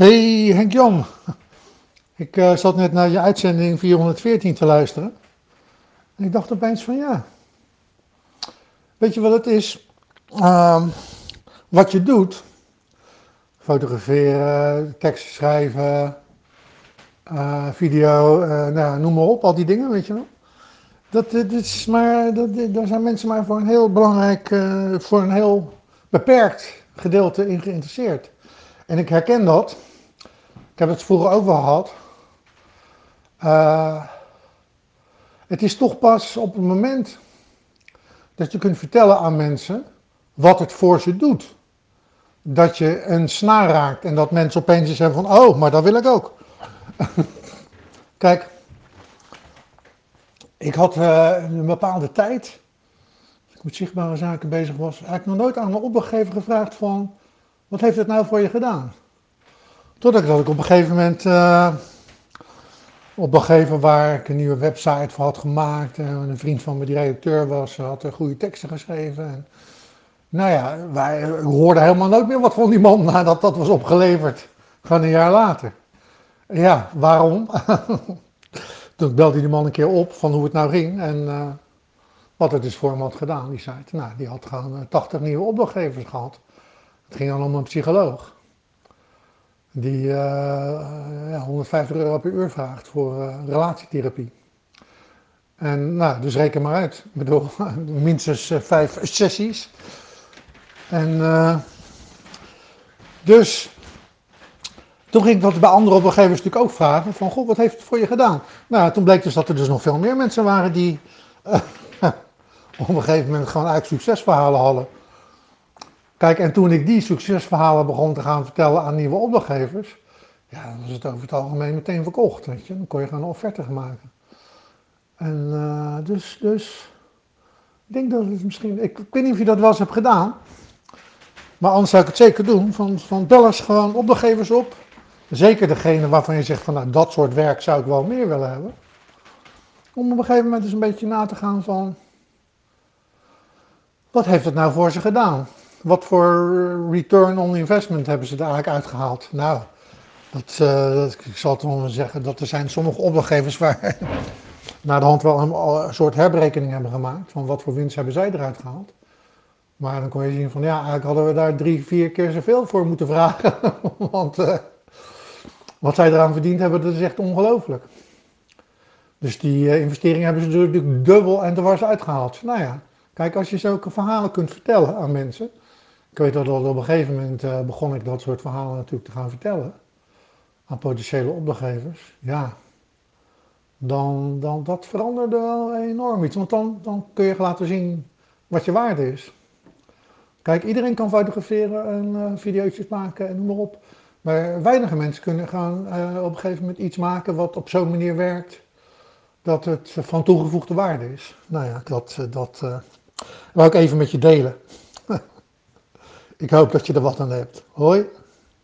Hey Henk-Jan, ik uh, zat net naar je uitzending 414 te luisteren. En ik dacht opeens van ja, weet je wat het is? Uh, wat je doet, fotograferen, teksten schrijven, uh, video, uh, nou, noem maar op, al die dingen, weet je wel. Dat, dat is maar, dat, daar zijn mensen maar voor een heel belangrijk, voor een heel beperkt gedeelte in geïnteresseerd. En ik herken dat. Ik heb het vroeger wel gehad. Uh, het is toch pas op het moment dat je kunt vertellen aan mensen wat het voor ze doet. Dat je een snaar raakt en dat mensen opeens zeggen van, oh, maar dat wil ik ook. Kijk, ik had uh, een bepaalde tijd, als ik met zichtbare zaken bezig was, eigenlijk nog nooit aan een opdrachtgever gevraagd van, wat heeft het nou voor je gedaan? Totdat ik op een gegeven moment uh, op een gegeven waar ik een nieuwe website voor had gemaakt. En een vriend van me die redacteur was, had goede teksten geschreven. En, nou ja, wij hoorden helemaal nooit meer wat van die man nadat dat was opgeleverd. Gewoon een jaar later. Ja, waarom? Toen belde die man een keer op van hoe het nou ging en wat het dus voor hem had gedaan, die site. Nou, die had gewoon 80 nieuwe opdrachtgevers gehad. Het ging dan om een psycholoog die uh, ja, 150 euro per uur vraagt voor uh, relatietherapie. En nou, dus reken maar uit. Ik bedoel, minstens uh, vijf sessies. En dus, toen ging ik dat bij andere opdrachtgevers natuurlijk ook vragen. Van, god, wat heeft het voor je gedaan? Nou, toen bleek dus dat er dus nog veel meer mensen waren die op een gegeven moment gewoon eigenlijk succesverhalen hadden. Kijk, en toen ik die succesverhalen begon te gaan vertellen aan nieuwe opdrachtgevers, ja, dan was het over het algemeen meteen verkocht, weet je. Dan kon je gewoon een offerte gaan maken. En uh, dus, dus, ik denk dat het misschien, ik, weet niet of je dat wel eens hebt gedaan, maar anders zou ik het zeker doen, van, van eens gewoon opdrachtgevers op. Zeker degene waarvan je zegt van, nou, dat soort werk zou ik wel meer willen hebben. Om op een gegeven moment eens een beetje na te gaan van, wat heeft het nou voor ze gedaan? Wat voor return on investment hebben ze daar eigenlijk uitgehaald? Nou, dat, dat, ik zal het wel zeggen dat er zijn sommige opdrachtgevers waar naar de hand wel een, een, soort herberekening hebben gemaakt van wat voor winst hebben zij eruit gehaald. Maar dan kon je zien van ja, eigenlijk hadden we daar drie, vier keer zoveel voor moeten vragen. Want uh, wat zij eraan verdiend hebben, dat is echt ongelooflijk. Dus die uh, investering hebben ze natuurlijk dubbel en dwars uitgehaald. Nou ja, kijk, als je zulke verhalen kunt vertellen aan mensen, ik weet dat op een gegeven moment uh, begon ik dat soort verhalen natuurlijk te gaan vertellen aan potentiële opdrachtgevers. Ja, dan, dan dat veranderde wel enorm iets. Want dan, dan kun je laten zien wat je waarde is. Kijk, iedereen kan fotograferen en uh, video's maken en noem maar op. Maar weinige mensen kunnen gaan uh, op een gegeven moment iets maken wat op zo'n manier werkt dat het van toegevoegde waarde is. Nou ja, dat, dat uh, wou ik even met je delen. Ik hoop dat je er wat aan hebt. Hoi.